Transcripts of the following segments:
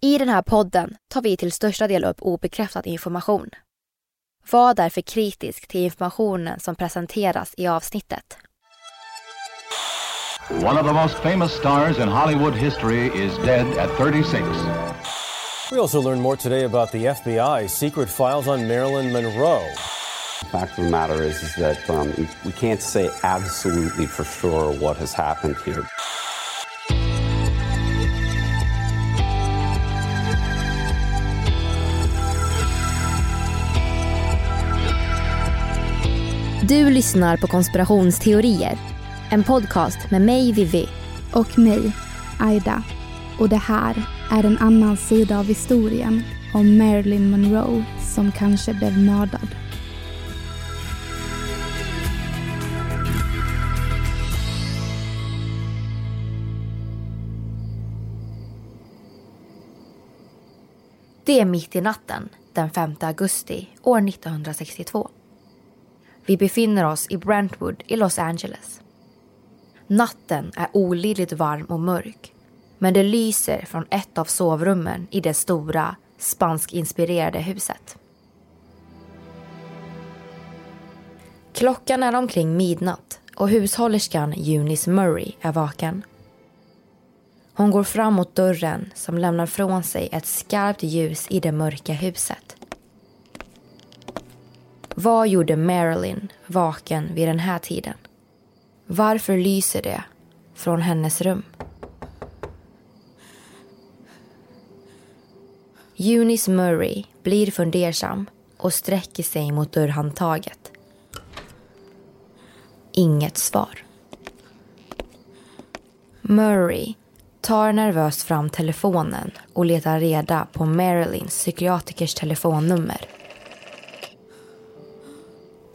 I den här podden tar vi till största del upp obekräftad information. Var därför kritisk till informationen som presenteras i avsnittet. One of the most famous stars in Hollywood history is dead at 36. We also learned more today about the FBI's secret files on Marilyn Monroe. The fact of the matter is, is that um, we can't say absolutely for sure what has happened here. Du lyssnar på konspirationsteorier. En podcast med mig, Vivi. Och mig, Aida. Och det här är en annan sida av historien om Marilyn Monroe som kanske blev mördad. Det är mitt i natten den 5 augusti år 1962. Vi befinner oss i Brentwood i Los Angeles. Natten är olidligt varm och mörk men det lyser från ett av sovrummen i det stora spanskinspirerade huset. Klockan är omkring midnatt och hushållerskan Eunice Murray är vaken. Hon går fram mot dörren som lämnar från sig ett skarpt ljus i det mörka huset. Vad gjorde Marilyn vaken vid den här tiden? Varför lyser det från hennes rum? Eunice Murray blir fundersam och sträcker sig mot dörrhandtaget. Inget svar. Murray tar nervöst fram telefonen och letar reda på Marilyns psykiatrikers telefonnummer.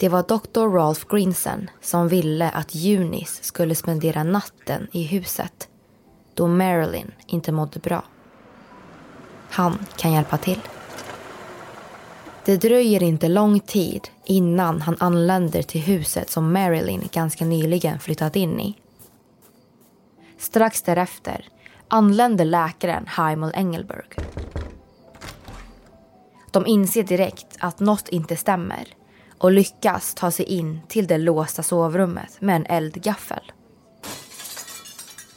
Det var doktor Rolf Grinsen som ville att Eunice skulle spendera natten i huset då Marilyn inte mådde bra. Han kan hjälpa till. Det dröjer inte lång tid innan han anländer till huset som Marilyn ganska nyligen flyttat in i. Strax därefter anländer läkaren Heimel Engelberg. De inser direkt att något inte stämmer och lyckas ta sig in till det låsta sovrummet med en eldgaffel.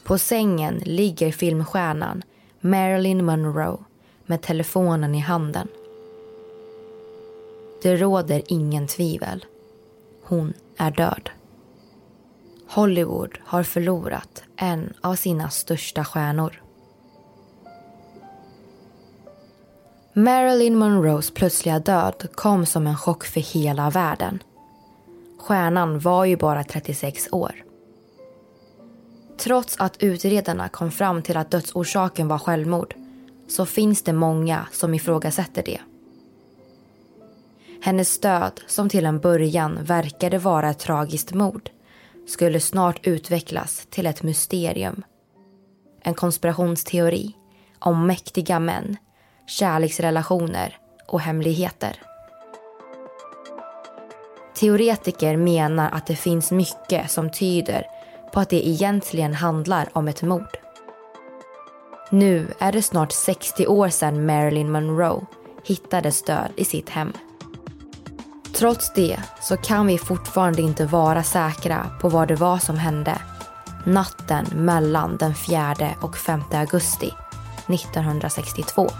På sängen ligger filmstjärnan Marilyn Monroe med telefonen i handen. Det råder ingen tvivel. Hon är död. Hollywood har förlorat en av sina största stjärnor. Marilyn Monroes plötsliga död kom som en chock för hela världen. Stjärnan var ju bara 36 år. Trots att utredarna kom fram till att dödsorsaken var självmord så finns det många som ifrågasätter det. Hennes död, som till en början verkade vara ett tragiskt mord skulle snart utvecklas till ett mysterium. En konspirationsteori om mäktiga män, kärleksrelationer och hemligheter. Teoretiker menar att det finns mycket som tyder på att det egentligen handlar om ett mord. Nu är det snart 60 år sedan Marilyn Monroe hittades död i sitt hem. Trots det så kan vi fortfarande inte vara säkra på vad det var som hände natten mellan den 4 och 5 augusti 1962.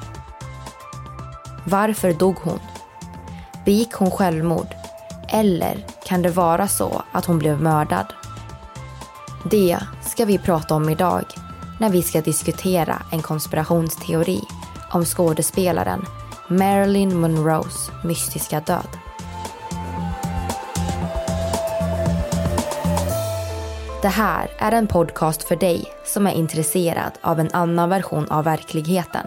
Varför dog hon? Begick hon självmord? Eller kan det vara så att hon blev mördad? Det ska vi prata om idag när vi ska diskutera en konspirationsteori om skådespelaren Marilyn Monroes mystiska död. Det här är en podcast för dig som är intresserad av en annan version av verkligheten.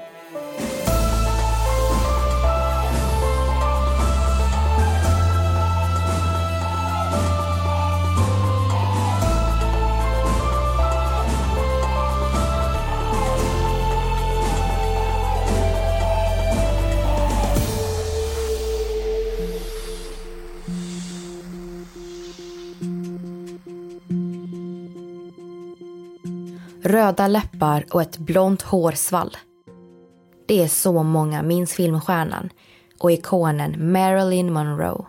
Röda läppar och ett blont hårsvall. Det är så många minns filmstjärnan och ikonen Marilyn Monroe.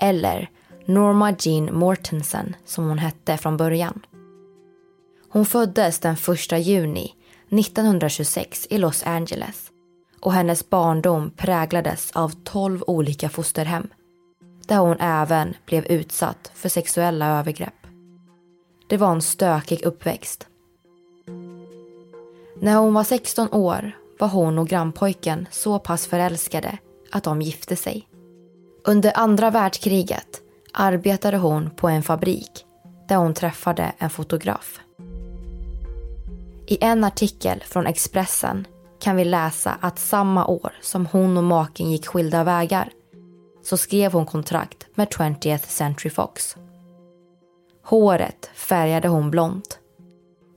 Eller Norma Jean Mortensen som hon hette från början. Hon föddes den 1 juni 1926 i Los Angeles och hennes barndom präglades av 12 olika fosterhem där hon även blev utsatt för sexuella övergrepp. Det var en stökig uppväxt. När hon var 16 år var hon och grannpojken så pass förälskade att de gifte sig. Under andra världskriget arbetade hon på en fabrik där hon träffade en fotograf. I en artikel från Expressen kan vi läsa att samma år som hon och maken gick skilda vägar så skrev hon kontrakt med 20th Century Fox. Håret färgade hon blont.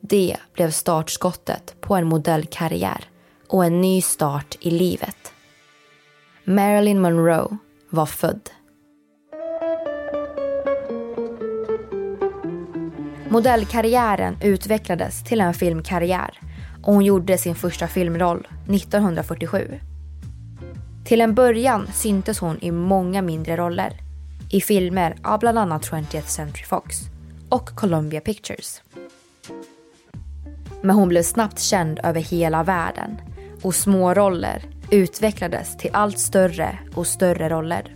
Det blev startskottet på en modellkarriär och en ny start i livet. Marilyn Monroe var född. Modellkarriären utvecklades till en filmkarriär och hon gjorde sin första filmroll 1947. Till en början syntes hon i många mindre roller i filmer av bland annat 20th Century Fox och Columbia Pictures. Men hon blev snabbt känd över hela världen och små roller utvecklades till allt större och större roller.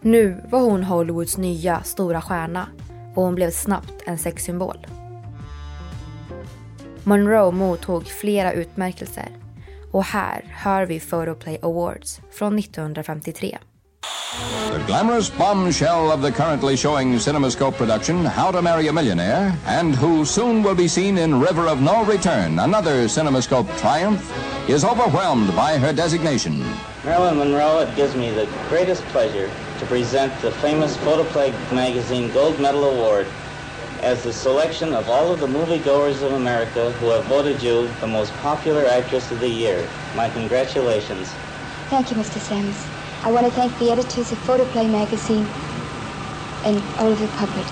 Nu var hon Hollywoods nya stora stjärna och hon blev snabbt en sexsymbol. Monroe mottog flera utmärkelser och här hör vi Photoplay Awards från 1953. The glamorous bombshell of the currently showing CinemaScope production, How to Marry a Millionaire, and who soon will be seen in River of No Return, another CinemaScope triumph, is overwhelmed by her designation. Marilyn Monroe, it gives me the greatest pleasure to present the famous Photoplay Magazine Gold Medal Award as the selection of all of the moviegoers of America who have voted you the most popular actress of the year. My congratulations. Thank you, Mr. Sims. I want to thank the editors of Photoplay magazine and Oliver of.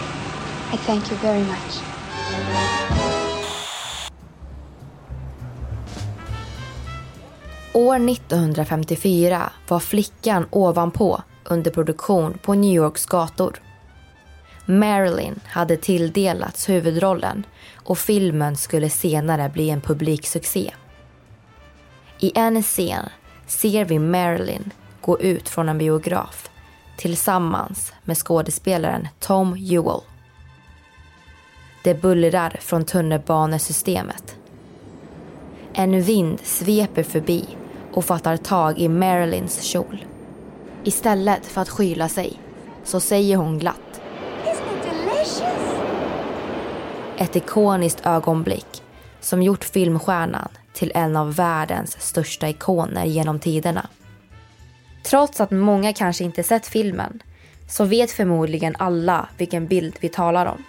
I thank you very much. År 1954 var Flickan ovanpå under produktion på New Yorks gator. Marilyn hade tilldelats huvudrollen och filmen skulle senare bli en publiksuccé. I en scen ser vi Marilyn gå ut från en biograf tillsammans med skådespelaren Tom Ewell. Det bullrar från tunnelbanesystemet. En vind sveper förbi och fattar tag i Marilyns kjol. Istället för att skyla sig så säger hon glatt ett ikoniskt ögonblick som gjort filmstjärnan till en av världens största ikoner genom tiderna. Trots att många kanske inte sett filmen så vet förmodligen alla vilken bild vi talar om.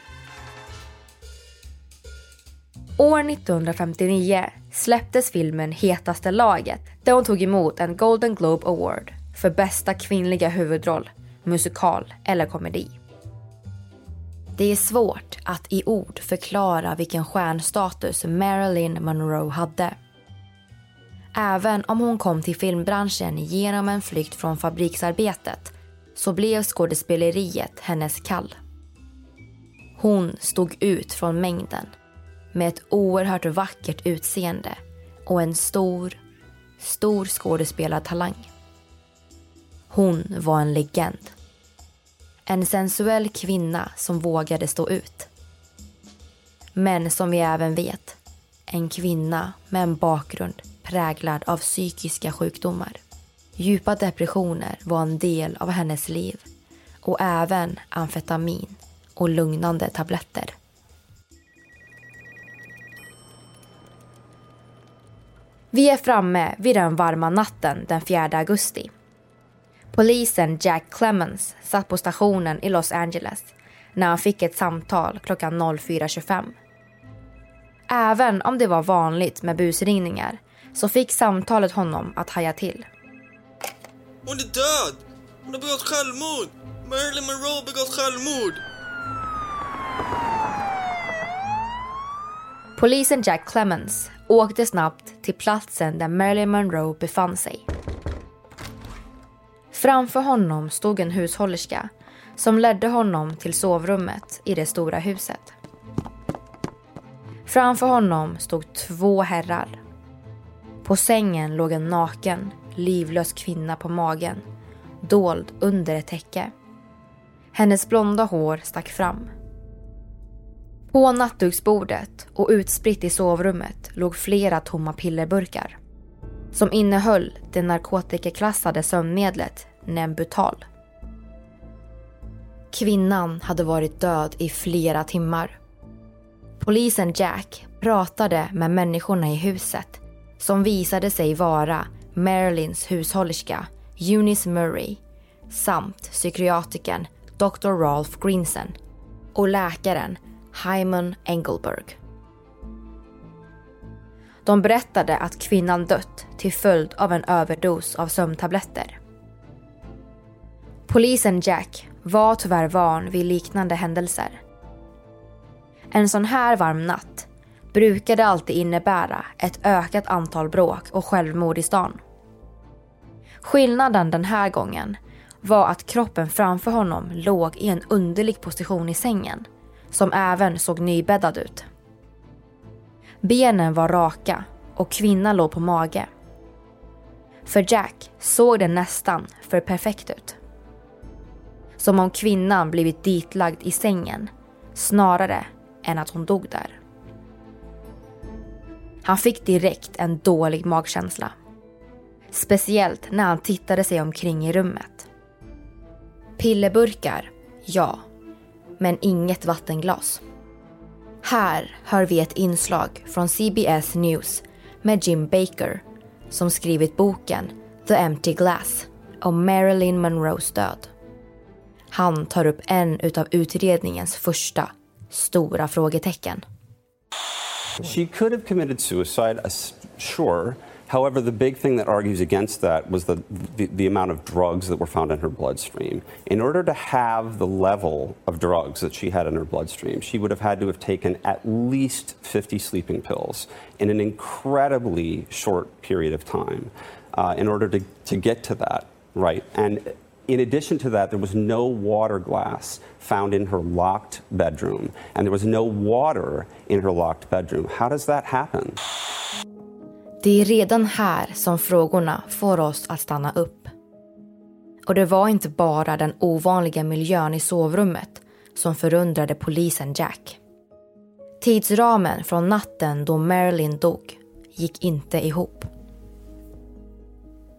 År 1959 släpptes filmen Hetaste laget där hon tog emot en Golden Globe Award för bästa kvinnliga huvudroll, musikal eller komedi. Det är svårt att i ord förklara vilken stjärnstatus Marilyn Monroe hade. Även om hon kom till filmbranschen genom en flykt från fabriksarbetet så blev skådespeleriet hennes kall. Hon stod ut från mängden med ett oerhört vackert utseende och en stor, stor skådespelartalang. Hon var en legend. En sensuell kvinna som vågade stå ut. Men som vi även vet, en kvinna med en bakgrund präglad av psykiska sjukdomar. Djupa depressioner var en del av hennes liv och även amfetamin och lugnande tabletter. Vi är framme vid den varma natten den 4 augusti. Polisen Jack Clemens satt på stationen i Los Angeles när han fick ett samtal klockan 04.25. Även om det var vanligt med busringningar så fick samtalet honom att haja till. Hon är död! Hon har begått självmord! Marilyn Monroe har begått självmord! Polisen Jack Clemens åkte snabbt till platsen där Marilyn Monroe befann sig. Framför honom stod en hushållerska som ledde honom till sovrummet i det stora huset. Framför honom stod två herrar. På sängen låg en naken, livlös kvinna på magen, dold under ett täcke. Hennes blonda hår stack fram. På nattduksbordet och utspritt i sovrummet låg flera tomma pillerburkar som innehöll det narkotikaklassade sömnmedlet Nembutal. Kvinnan hade varit död i flera timmar. Polisen Jack pratade med människorna i huset som visade sig vara Marilyns hushållerska Eunice Murray samt psykiatrikern Dr. Ralph Greenson och läkaren Hyman Engelberg. De berättade att kvinnan dött till följd av en överdos av sömntabletter. Polisen Jack var tyvärr van vid liknande händelser. En sån här varm natt brukade alltid innebära ett ökat antal bråk och självmord i stan. Skillnaden den här gången var att kroppen framför honom låg i en underlig position i sängen som även såg nybäddad ut. Benen var raka och kvinnan låg på mage. För Jack såg det nästan för perfekt ut. Som om kvinnan blivit ditlagd i sängen snarare än att hon dog där. Han fick direkt en dålig magkänsla. Speciellt när han tittade sig omkring i rummet. Pillerburkar, ja. Men inget vattenglas. Här hör vi ett inslag från CBS News med Jim Baker som skrivit boken The Empty Glass om Marilyn Monroes död. Han tar upp en utav utredningens första stora frågetecken. She could have committed suicide, uh, sure. However, the big thing that argues against that was the, the, the, amount of drugs that were found in her bloodstream. In order to have the level of drugs that she had in her bloodstream, she would have had to have taken at least 50 sleeping pills in an incredibly short period of time uh, in order to, to get to that, right? And in addition to that, there was no water glass found in her locked bedroom, and there was no water in her locked bedroom. How does that happen? Det är redan här som frågorna får oss att stanna upp. Och det var inte bara den ovanliga miljön i sovrummet som förundrade polisen Jack. Tidsramen från natten då Marilyn dog gick inte ihop.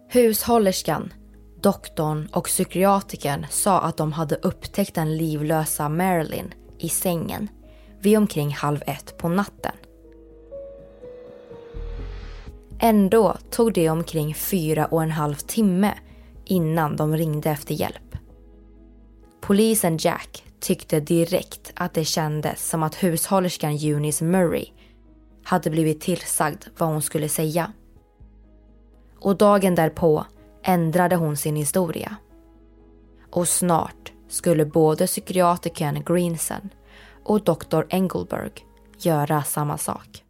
Hushållerskan Doktorn och psykiatrikern sa att de hade upptäckt den livlösa Marilyn i sängen vid omkring halv ett på natten. Ändå tog det omkring fyra och en halv timme innan de ringde efter hjälp. Polisen Jack tyckte direkt att det kändes som att hushållerskan Eunice Murray hade blivit tillsagd vad hon skulle säga. Och dagen därpå ändrade hon sin historia. Och snart skulle både psykiatrikern Greenson och Dr. Engelberg göra samma sak.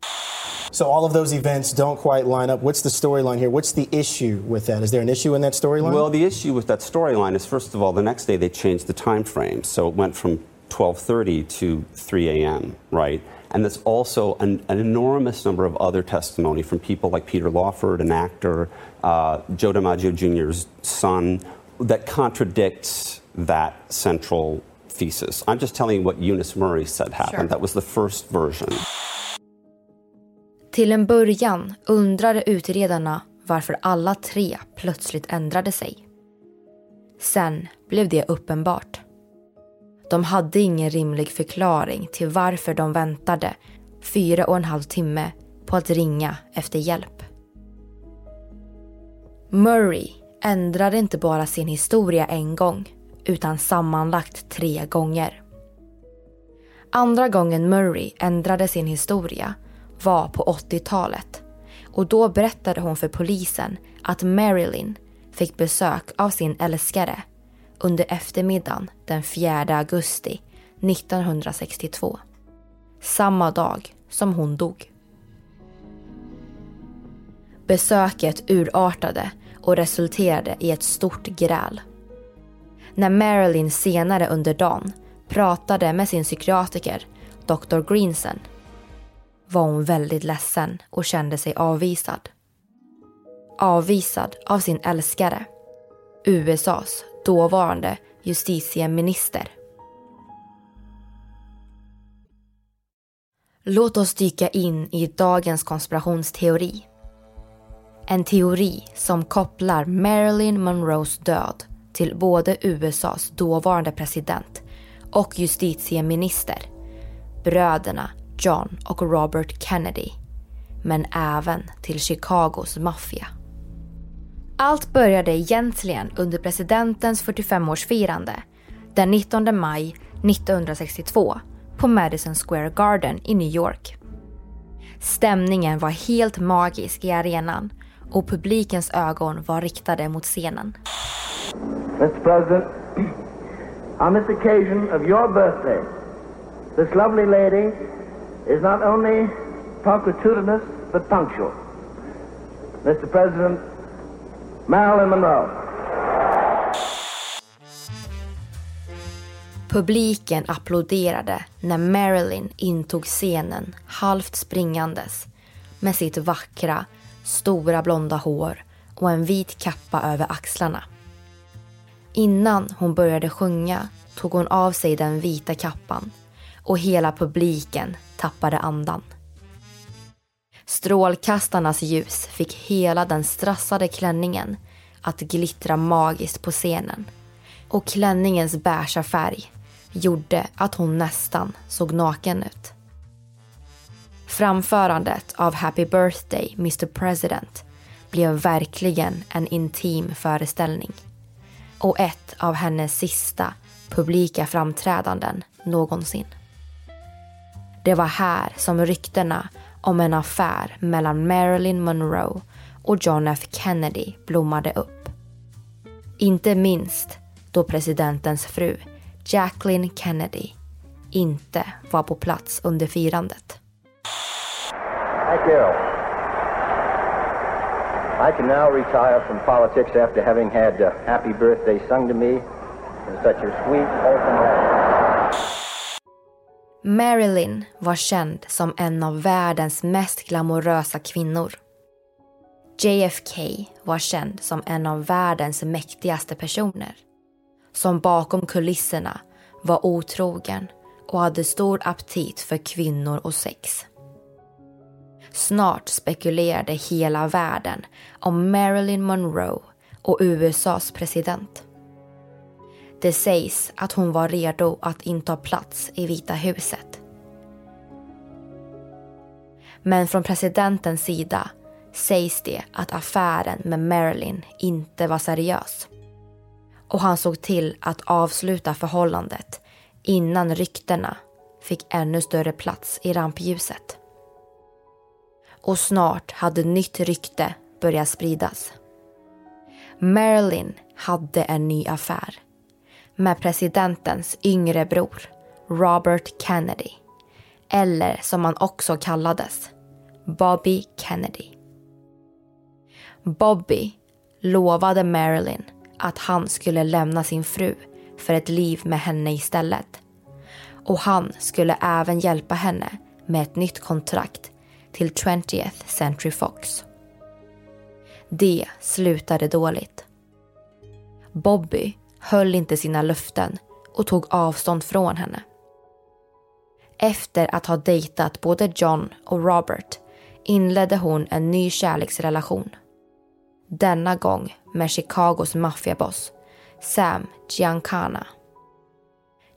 So all of those events don't quite line up. What's the storyline here? What's the issue with that? Is there an issue in that storyline? Well, the issue with that storyline is first of all, the next day they changed the time frame, so it went from 12:30 to 3 a.m. Right, and there's also an, an, enormous number of other testimony from people like Peter Lawford, an actor, uh, Joe DiMaggio Jr.'s son, that contradicts that central thesis. I'm just telling you what Eunice Murray said happened. Sure. That was the first version. Till en början undrade utredarna varför alla tre plötsligt ändrade sig. Sen blev det uppenbart. De hade ingen rimlig förklaring till varför de väntade fyra och en halv timme på att ringa efter hjälp. Murray ändrade inte bara sin historia en gång utan sammanlagt tre gånger. Andra gången Murray ändrade sin historia var på 80-talet och då berättade hon för polisen att Marilyn fick besök av sin älskare under eftermiddagen den 4 augusti 1962. Samma dag som hon dog. Besöket urartade och resulterade i ett stort gräl. När Marilyn senare under dagen pratade med sin psykiatriker, Dr. Greensen var hon väldigt ledsen och kände sig avvisad. Avvisad av sin älskare, USAs dåvarande justitieminister. Låt oss dyka in i dagens konspirationsteori. En teori som kopplar Marilyn Monroes död till både USAs dåvarande president och justitieminister, bröderna John och Robert Kennedy, men även till Chicagos maffia. Allt började egentligen under presidentens 45-årsfirande den 19 maj 1962 på Madison Square Garden i New York. Stämningen var helt magisk i arenan och publikens ögon var riktade mot scenen. Mr President, on this occasion of your birthday, this lovely lady is not only punctilious but punctual. Mr President, Marilyn Monroe. Publiken applåderade när Marilyn intog scenen halvt springandes med sitt vackra, stora blonda hår och en vit kappa över axlarna. Innan hon började sjunga tog hon av sig den vita kappan och hela publiken tappade andan. Strålkastarnas ljus fick hela den strassade klänningen att glittra magiskt på scenen och klänningens beiga färg gjorde att hon nästan såg naken ut. Framförandet av Happy birthday Mr President blev verkligen en intim föreställning och ett av hennes sista publika framträdanden någonsin. Det var här som ryktena om en affär mellan Marilyn Monroe och John F Kennedy blommade upp. Inte minst då presidentens fru Jacqueline Kennedy inte var på plats under firandet. Thank you. I can now retire from politics after having had uh, happy birthday sung to me in such a sweet, open way. Marilyn var känd som en av världens mest glamorösa kvinnor. JFK var känd som en av världens mäktigaste personer. Som bakom kulisserna var otrogen och hade stor aptit för kvinnor och sex. Snart spekulerade hela världen om Marilyn Monroe och USAs president. Det sägs att hon var redo att inta plats i Vita huset. Men från presidentens sida sägs det att affären med Marilyn inte var seriös. Och han såg till att avsluta förhållandet innan ryktena fick ännu större plats i rampljuset. Och snart hade nytt rykte börjat spridas. Marilyn hade en ny affär med presidentens yngre bror Robert Kennedy. Eller som han också kallades, Bobby Kennedy. Bobby lovade Marilyn att han skulle lämna sin fru för ett liv med henne istället. Och han skulle även hjälpa henne med ett nytt kontrakt till 20th Century Fox. Det slutade dåligt. Bobby höll inte sina löften och tog avstånd från henne. Efter att ha dejtat både John och Robert inledde hon en ny kärleksrelation. Denna gång med Chicagos maffiaboss Sam Giancana.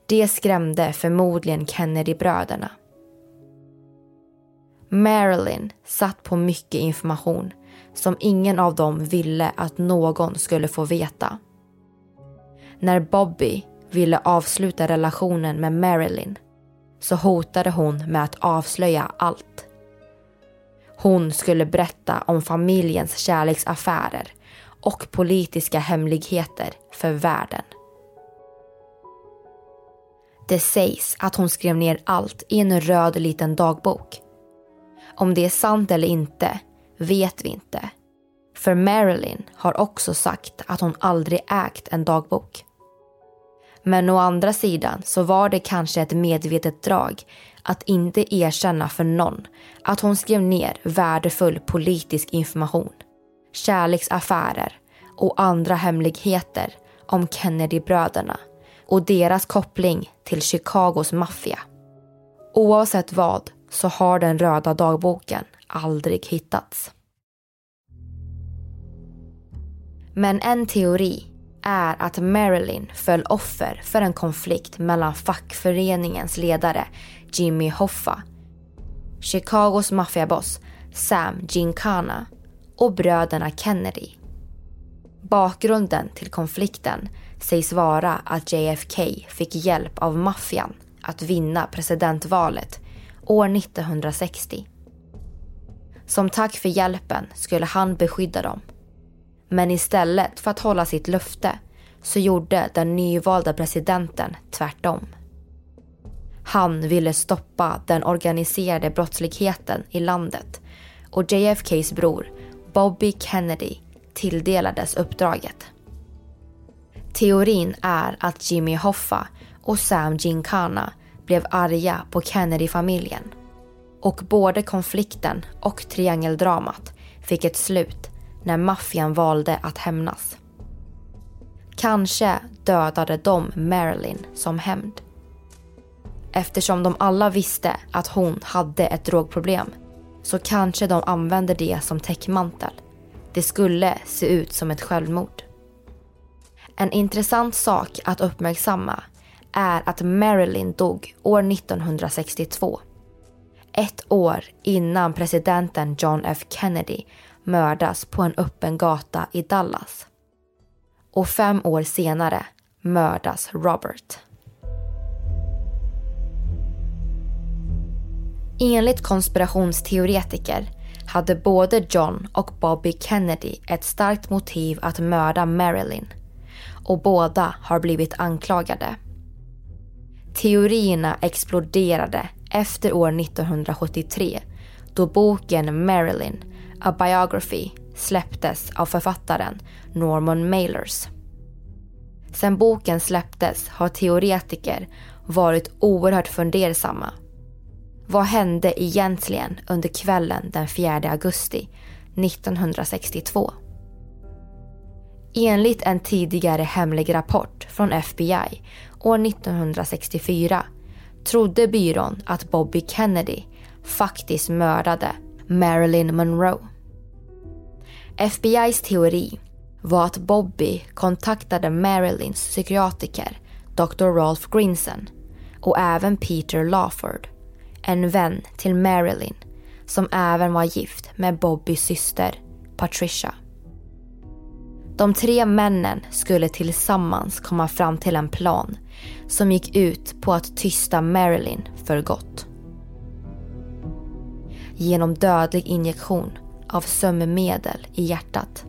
Det skrämde förmodligen Kennedy-bröderna. Marilyn satt på mycket information som ingen av dem ville att någon skulle få veta. När Bobby ville avsluta relationen med Marilyn så hotade hon med att avslöja allt. Hon skulle berätta om familjens kärleksaffärer och politiska hemligheter för världen. Det sägs att hon skrev ner allt i en röd liten dagbok Om det är sant eller inte vet vi inte. För Marilyn har också sagt att hon aldrig ägt en dagbok. Men å andra sidan så var det kanske ett medvetet drag att inte erkänna för någon att hon skrev ner värdefull politisk information, kärleksaffärer och andra hemligheter om Kennedy-bröderna och deras koppling till Chicagos maffia. Oavsett vad så har den röda dagboken aldrig hittats. Men en teori är att Marilyn föll offer för en konflikt mellan fackföreningens ledare Jimmy Hoffa, Chicagos maffiaboss Sam Gincana och bröderna Kennedy. Bakgrunden till konflikten sägs vara att JFK fick hjälp av maffian att vinna presidentvalet år 1960. Som tack för hjälpen skulle han beskydda dem. Men istället för att hålla sitt löfte så gjorde den nyvalda presidenten tvärtom. Han ville stoppa den organiserade brottsligheten i landet och JFKs bror Bobby Kennedy tilldelades uppdraget. Teorin är att Jimmy Hoffa och Sam Gincana blev arga på Kennedy-familjen. Och både konflikten och triangeldramat fick ett slut när maffian valde att hämnas. Kanske dödade de Marilyn som hämnd. Eftersom de alla visste att hon hade ett drogproblem så kanske de använde det som täckmantel. Det skulle se ut som ett självmord. En intressant sak att uppmärksamma är att Marilyn dog år 1962. Ett år innan presidenten John F Kennedy mördas på en öppen gata i Dallas. Och fem år senare mördas Robert. Enligt konspirationsteoretiker hade både John och Bobby Kennedy ett starkt motiv att mörda Marilyn och båda har blivit anklagade. Teorierna exploderade efter år 1973 då boken Marilyn, A Biography släpptes av författaren Norman Mailers. Sen boken släpptes har teoretiker varit oerhört fundersamma. Vad hände egentligen under kvällen den 4 augusti 1962? Enligt en tidigare hemlig rapport från FBI år 1964 trodde byrån att Bobby Kennedy faktiskt mördade Marilyn Monroe. FBIs teori var att Bobby kontaktade Marilyns psykiatriker Dr. Rolf Grinson och även Peter Lawford, en vän till Marilyn som även var gift med Bobbys syster Patricia. De tre männen skulle tillsammans komma fram till en plan som gick ut på att tysta Marilyn för gott. Genom dödlig injektion av sömnmedel i hjärtat.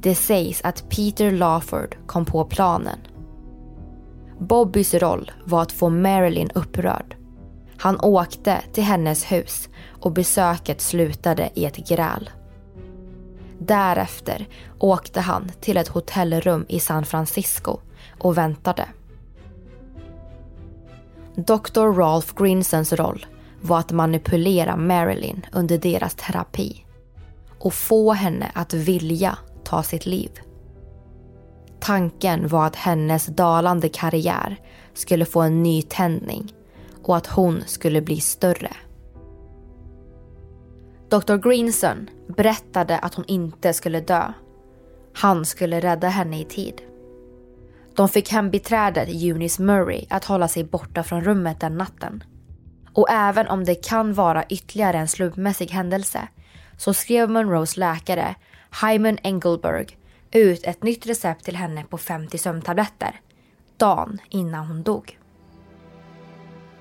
Det sägs att Peter Lawford kom på planen. Bobbys roll var att få Marilyn upprörd. Han åkte till hennes hus och besöket slutade i ett gräl. Därefter åkte han till ett hotellrum i San Francisco och väntade. Dr. Rolf Grinsons roll var att manipulera Marilyn under deras terapi och få henne att vilja ta sitt liv. Tanken var att hennes dalande karriär skulle få en ny tändning och att hon skulle bli större. Dr. Greenson berättade att hon inte skulle dö. Han skulle rädda henne i tid. De fick hembiträdet Eunice Murray att hålla sig borta från rummet den natten. Och även om det kan vara ytterligare en slumpmässig händelse så skrev Monroes läkare Hyman Engelberg ut ett nytt recept till henne på 50 sömntabletter dagen innan hon dog.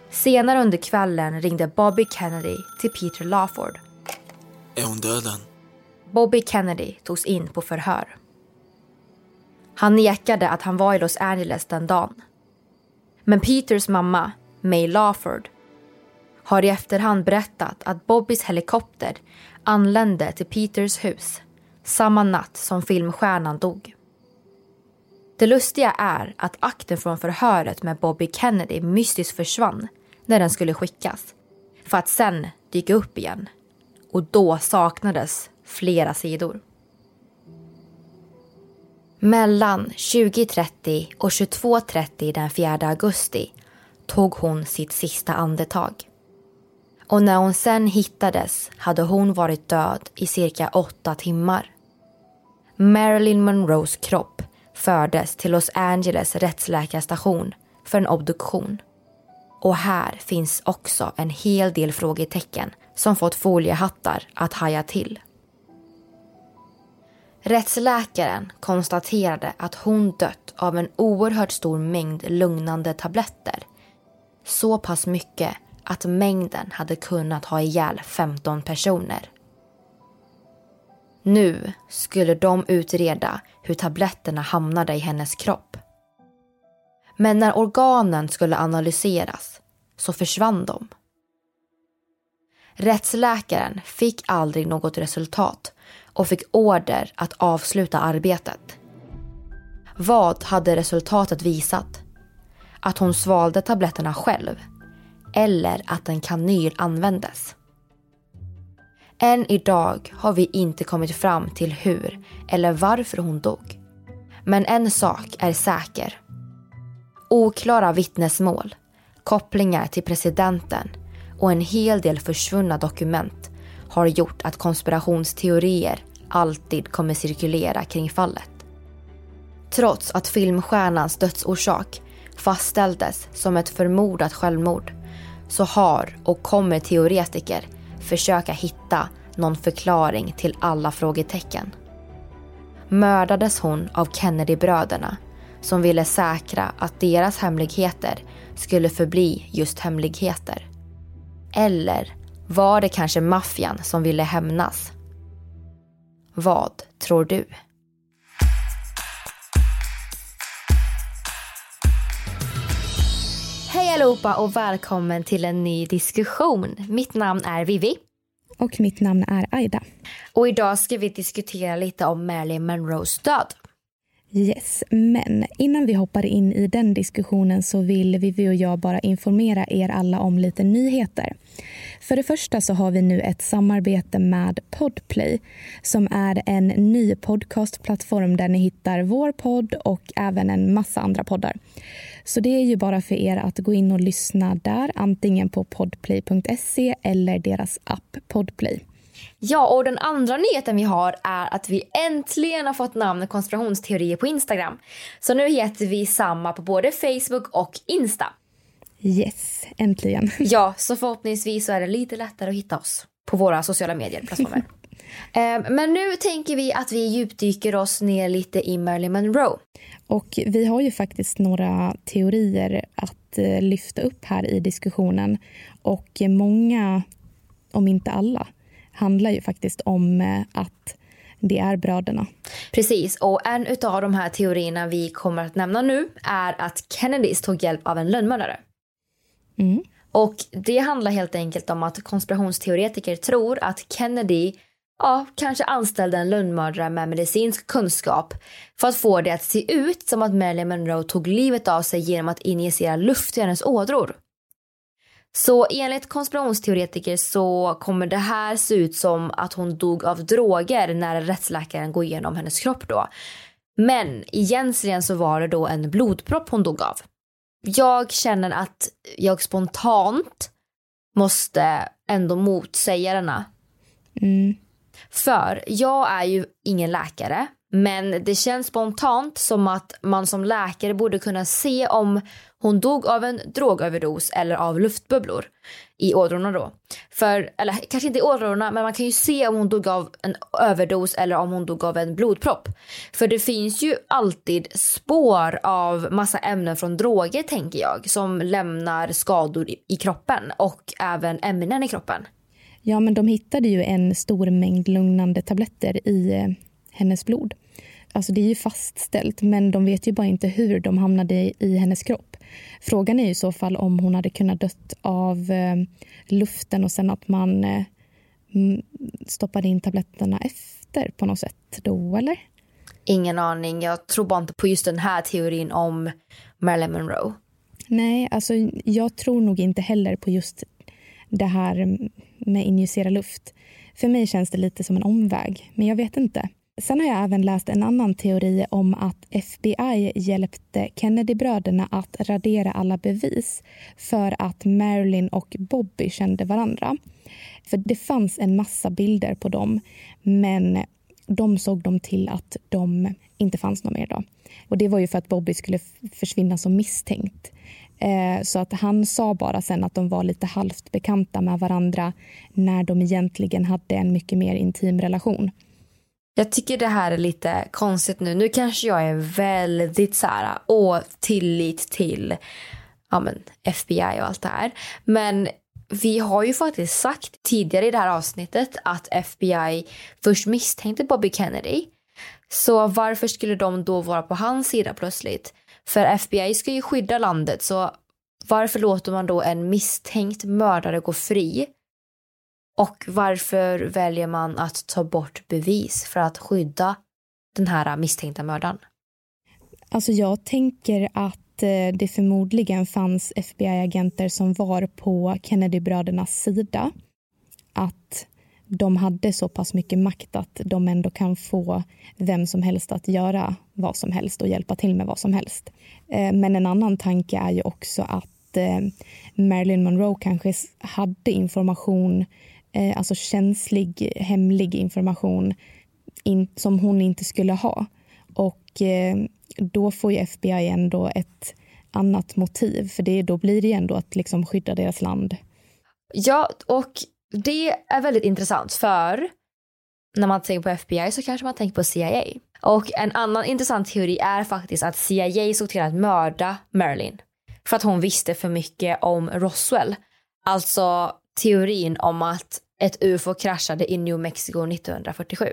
Senare under kvällen ringde Bobby Kennedy till Peter Lawford är hon döden? Bobby Kennedy togs in på förhör. Han nekade att han var i Los Angeles den dagen. Men Peters mamma, May Lawford, har i efterhand berättat att Bobbys helikopter anlände till Peters hus samma natt som filmstjärnan dog. Det lustiga är att akten från förhöret med Bobby Kennedy mystiskt försvann när den skulle skickas för att sen dyka upp igen. Och då saknades flera sidor. Mellan 20.30 och 22.30 den 4 augusti tog hon sitt sista andetag. Och när hon sen hittades hade hon varit död i cirka åtta timmar. Marilyn Monroes kropp fördes till Los Angeles rättsläkarstation för en obduktion. Och här finns också en hel del frågetecken som fått foliehattar att haja till. Rättsläkaren konstaterade att hon dött av en oerhört stor mängd lugnande tabletter. Så pass mycket att mängden hade kunnat ha ihjäl 15 personer. Nu skulle de utreda hur tabletterna hamnade i hennes kropp. Men när organen skulle analyseras så försvann de. Rättsläkaren fick aldrig något resultat och fick order att avsluta arbetet. Vad hade resultatet visat? Att hon svalde tabletterna själv eller att en kanyl användes. Än idag har vi inte kommit fram till hur eller varför hon dog. Men en sak är säker. Oklara vittnesmål, kopplingar till presidenten och en hel del försvunna dokument har gjort att konspirationsteorier alltid kommer cirkulera kring fallet. Trots att filmstjärnans dödsorsak fastställdes som ett förmodat självmord så har och kommer teoretiker försöka hitta någon förklaring till alla frågetecken. Mördades hon av Kennedy-bröderna som ville säkra att deras hemligheter skulle förbli just hemligheter? Eller var det kanske maffian som ville hämnas? Vad tror du? Hej allihopa och välkommen till en ny diskussion. Mitt namn är Vivi. Och mitt namn är Aida. Och idag ska vi diskutera lite om Marilyn Monroes död. Yes, men innan vi hoppar in i den diskussionen så vill Vivi och jag bara informera er alla om lite nyheter. För det första så har vi nu ett samarbete med Podplay som är en ny podcastplattform där ni hittar vår podd och även en massa andra poddar. Så det är ju bara för er att gå in och lyssna där, antingen på podplay.se eller deras app Podplay. Ja, och den andra nyheten vi har är att vi äntligen har fått namnet konspirationsteorier på Instagram. Så nu heter vi samma på både Facebook och Insta. Yes, äntligen. Ja, så förhoppningsvis så är det lite lättare att hitta oss på våra sociala medier-plattformar. Ehm, men nu tänker vi att vi djupdyker oss ner lite i Marilyn Monroe. Och vi har ju faktiskt några teorier att eh, lyfta upp här i diskussionen. Och många, om inte alla, handlar ju faktiskt om eh, att det är bröderna. Precis, och en av de här teorierna vi kommer att nämna nu är att Kennedys tog hjälp av en lönnmördare. Mm. Och det handlar helt enkelt om att konspirationsteoretiker tror att Kennedy ja, kanske anställde en lönnmördare med medicinsk kunskap för att få det att se ut som att Marilyn Monroe tog livet av sig genom att injicera luft i hennes ådror. Så enligt konspirationsteoretiker så kommer det här se ut som att hon dog av droger när rättsläkaren går igenom hennes kropp då. Men egentligen så var det då en blodpropp hon dog av. Jag känner att jag spontant måste ändå motsäga denna. Mm. För jag är ju ingen läkare men det känns spontant som att man som läkare borde kunna se om hon dog av en drogöverdos eller av luftbubblor i ådrorna då. För, eller kanske inte i ådrorna, men man kan ju se om hon dog av en överdos eller om hon dog av en blodpropp. För det finns ju alltid spår av massa ämnen från droger tänker jag som lämnar skador i kroppen och även ämnen i kroppen. Ja, men de hittade ju en stor mängd lugnande tabletter i eh, hennes blod. alltså det är ju fastställt, men de vet ju bara inte hur de hamnade i, hennes kropp. Frågan är ju i så fall om hon hade kunnat dött av eh, luften och sen att man eh, stoppade in tabletterna efter på något sätt då, eller? Ingen aning. Jag tror bara inte på just den här teorin om Marilyn Monroe. Nej, alltså jag tror nog inte heller på just det här med injicera luft. För mig känns det lite som en omväg, men jag vet inte. Sen har jag även läst en annan teori om att FBI hjälpte Kennedy-bröderna att radera alla bevis för att Marilyn och Bobby kände varandra. För det fanns en massa bilder på dem, men de såg dem till att de inte fanns någon mer. Då. Och det var ju för att Bobby skulle försvinna som misstänkt. Eh, så att han sa bara sen att de var lite halvt bekanta med varandra när de egentligen hade en mycket mer intim relation. Jag tycker det här är lite konstigt nu. Nu kanske jag är väldigt så här, åh, tillit till ja, men, FBI och allt det här. Men vi har ju faktiskt sagt tidigare i det här avsnittet att FBI först misstänkte Bobby Kennedy. Så varför skulle de då vara på hans sida plötsligt? För FBI ska ju skydda landet så varför låter man då en misstänkt mördare gå fri? Och varför väljer man att ta bort bevis för att skydda den här misstänkta mördaren? Alltså jag tänker att eh, det förmodligen fanns FBI-agenter som var på Kennedy-brödernas sida. Att de hade så pass mycket makt att de ändå kan få vem som helst att göra vad som helst och hjälpa till med vad som helst. Eh, men en annan tanke är ju också att eh, Marilyn Monroe kanske hade information, eh, alltså känslig, hemlig information som hon inte skulle ha. Och då får ju FBI ändå ett annat motiv, för det, då blir det ändå att liksom skydda deras land. Ja, och det är väldigt intressant för när man tänker på FBI så kanske man tänker på CIA. Och en annan intressant teori är faktiskt att CIA såg till att mörda Marilyn för att hon visste för mycket om Roswell. Alltså teorin om att ett ufo kraschade i New Mexico 1947.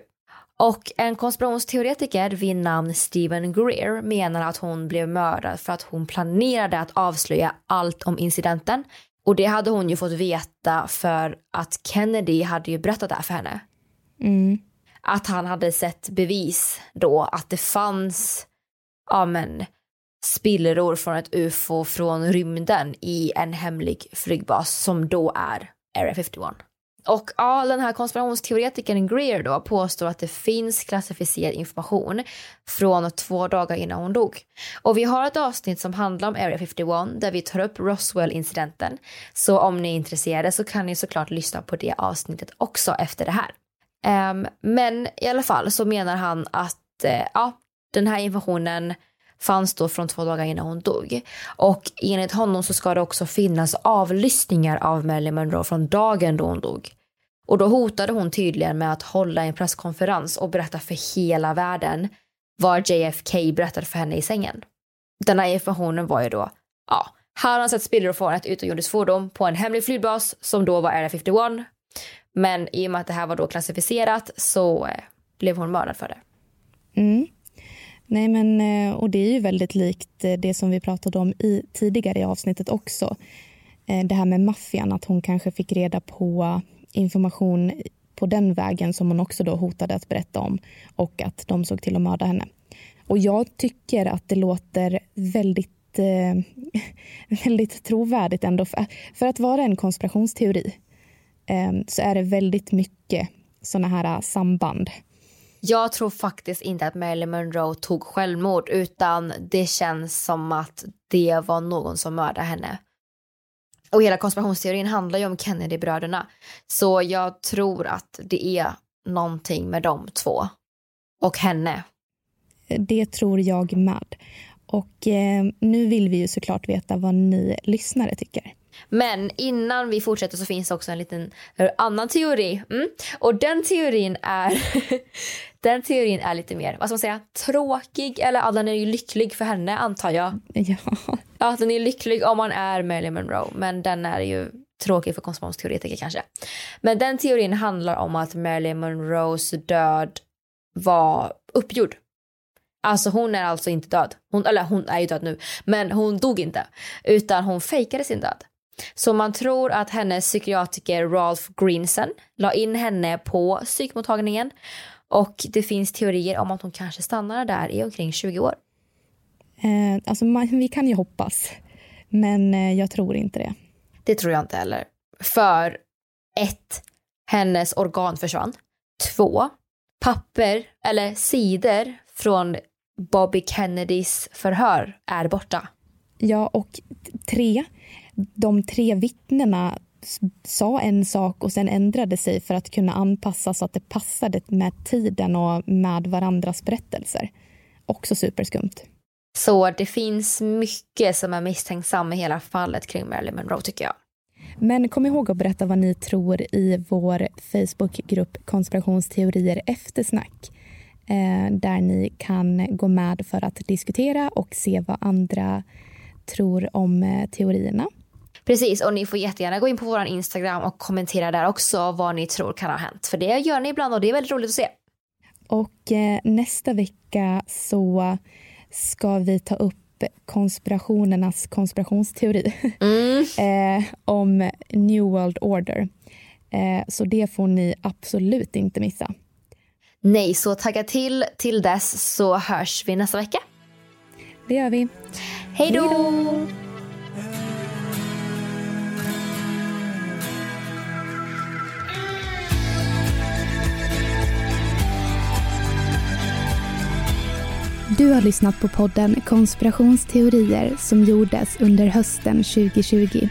Och en konspirationsteoretiker vid namn Stephen Greer menar att hon blev mördad för att hon planerade att avslöja allt om incidenten och det hade hon ju fått veta för att Kennedy hade ju berättat det här för henne. Mm. Att han hade sett bevis då att det fanns ja, men, spillror från ett ufo från rymden i en hemlig flygbas som då är Area 51. Och ja, den här konspirationsteoretikern Greer då påstår att det finns klassificerad information från två dagar innan hon dog. Och vi har ett avsnitt som handlar om Area 51 där vi tar upp Roswell-incidenten. Så om ni är intresserade så kan ni såklart lyssna på det avsnittet också efter det här. Um, men i alla fall så menar han att uh, ja, den här informationen fanns då från två dagar innan hon dog. Och enligt honom så ska det också finnas avlyssningar av Marilyn Monroe från dagen då hon dog. Och då hotade hon tydligen med att hålla en presskonferens och berätta för hela världen vad JFK berättade för henne i sängen. Denna informationen var ju då, ja, här har han sett spillror från ett utomjordiskt fordon på en hemlig flygbas som då var Area 51. Men i och med att det här var då klassificerat så eh, blev hon mördad för det. Mm. Nej, men eh, och det är ju väldigt likt eh, det som vi pratade om i tidigare i avsnittet också. Eh, det här med maffian, att hon kanske fick reda på information på den vägen som hon också då hotade att berätta om och att de såg till att mörda henne. Och jag tycker att det låter väldigt, eh, väldigt trovärdigt ändå. För, för, att vara en konspirationsteori eh, så är det väldigt mycket såna här samband. Jag tror faktiskt inte att Marilyn Monroe tog självmord utan det känns som att det var någon som mördade henne. Och hela konspirationsteorin handlar ju om Kennedy-bröderna. Så jag tror att det är någonting med de två. Och henne. Det tror jag med. Och eh, nu vill vi ju såklart veta vad ni lyssnare tycker. Men innan vi fortsätter så finns det också en liten annan teori. Mm. Och den teorin är den teorin är lite mer, vad ska man säga, tråkig. Eller ja, den är ju lycklig för henne antar jag. Ja. Ja, den är lycklig om man är Marilyn Monroe. Men den är ju tråkig för konspirationsteoretiker kanske. Men den teorin handlar om att Marilyn Monroes död var uppgjord. Alltså hon är alltså inte död. Hon, eller hon är ju död nu, men hon dog inte. Utan hon fejkade sin död. Så man tror att hennes psykiatriker Ralph Greenson la in henne på psykmottagningen och det finns teorier om att hon kanske stannar där i omkring 20 år. Eh, alltså man, vi kan ju hoppas, men eh, jag tror inte det. Det tror jag inte heller. För ett, hennes organ försvann. Två, papper eller sidor från Bobby Kennedys förhör är borta. Ja, och tre, de tre vittnena sa en sak och sen ändrade sig för att kunna anpassa så att det passade med tiden och med varandras berättelser. Också superskumt. Så det finns mycket som är misstänksam i hela fallet kring Marilyn Monroe tycker jag. Men kom ihåg att berätta vad ni tror i vår Facebookgrupp konspirationsteorier eftersnack eh, där ni kan gå med för att diskutera och se vad andra tror om eh, teorierna. Precis, och ni får jättegärna gå in på vår Instagram och kommentera där också vad ni tror kan ha hänt. För det gör ni ibland och det är väldigt roligt att se. Och eh, nästa vecka så ska vi ta upp konspirationernas konspirationsteori mm. eh, om New World Order. Eh, så det får ni absolut inte missa. Nej, så tagga till till dess så hörs vi nästa vecka. Det gör vi. Hej då! Du har lyssnat på podden Konspirationsteorier som gjordes under hösten 2020.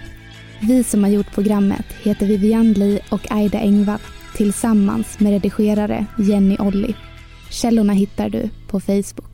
Vi som har gjort programmet heter Vivian Lee och Aida Engvall tillsammans med redigerare Jenny Olli. Källorna hittar du på Facebook.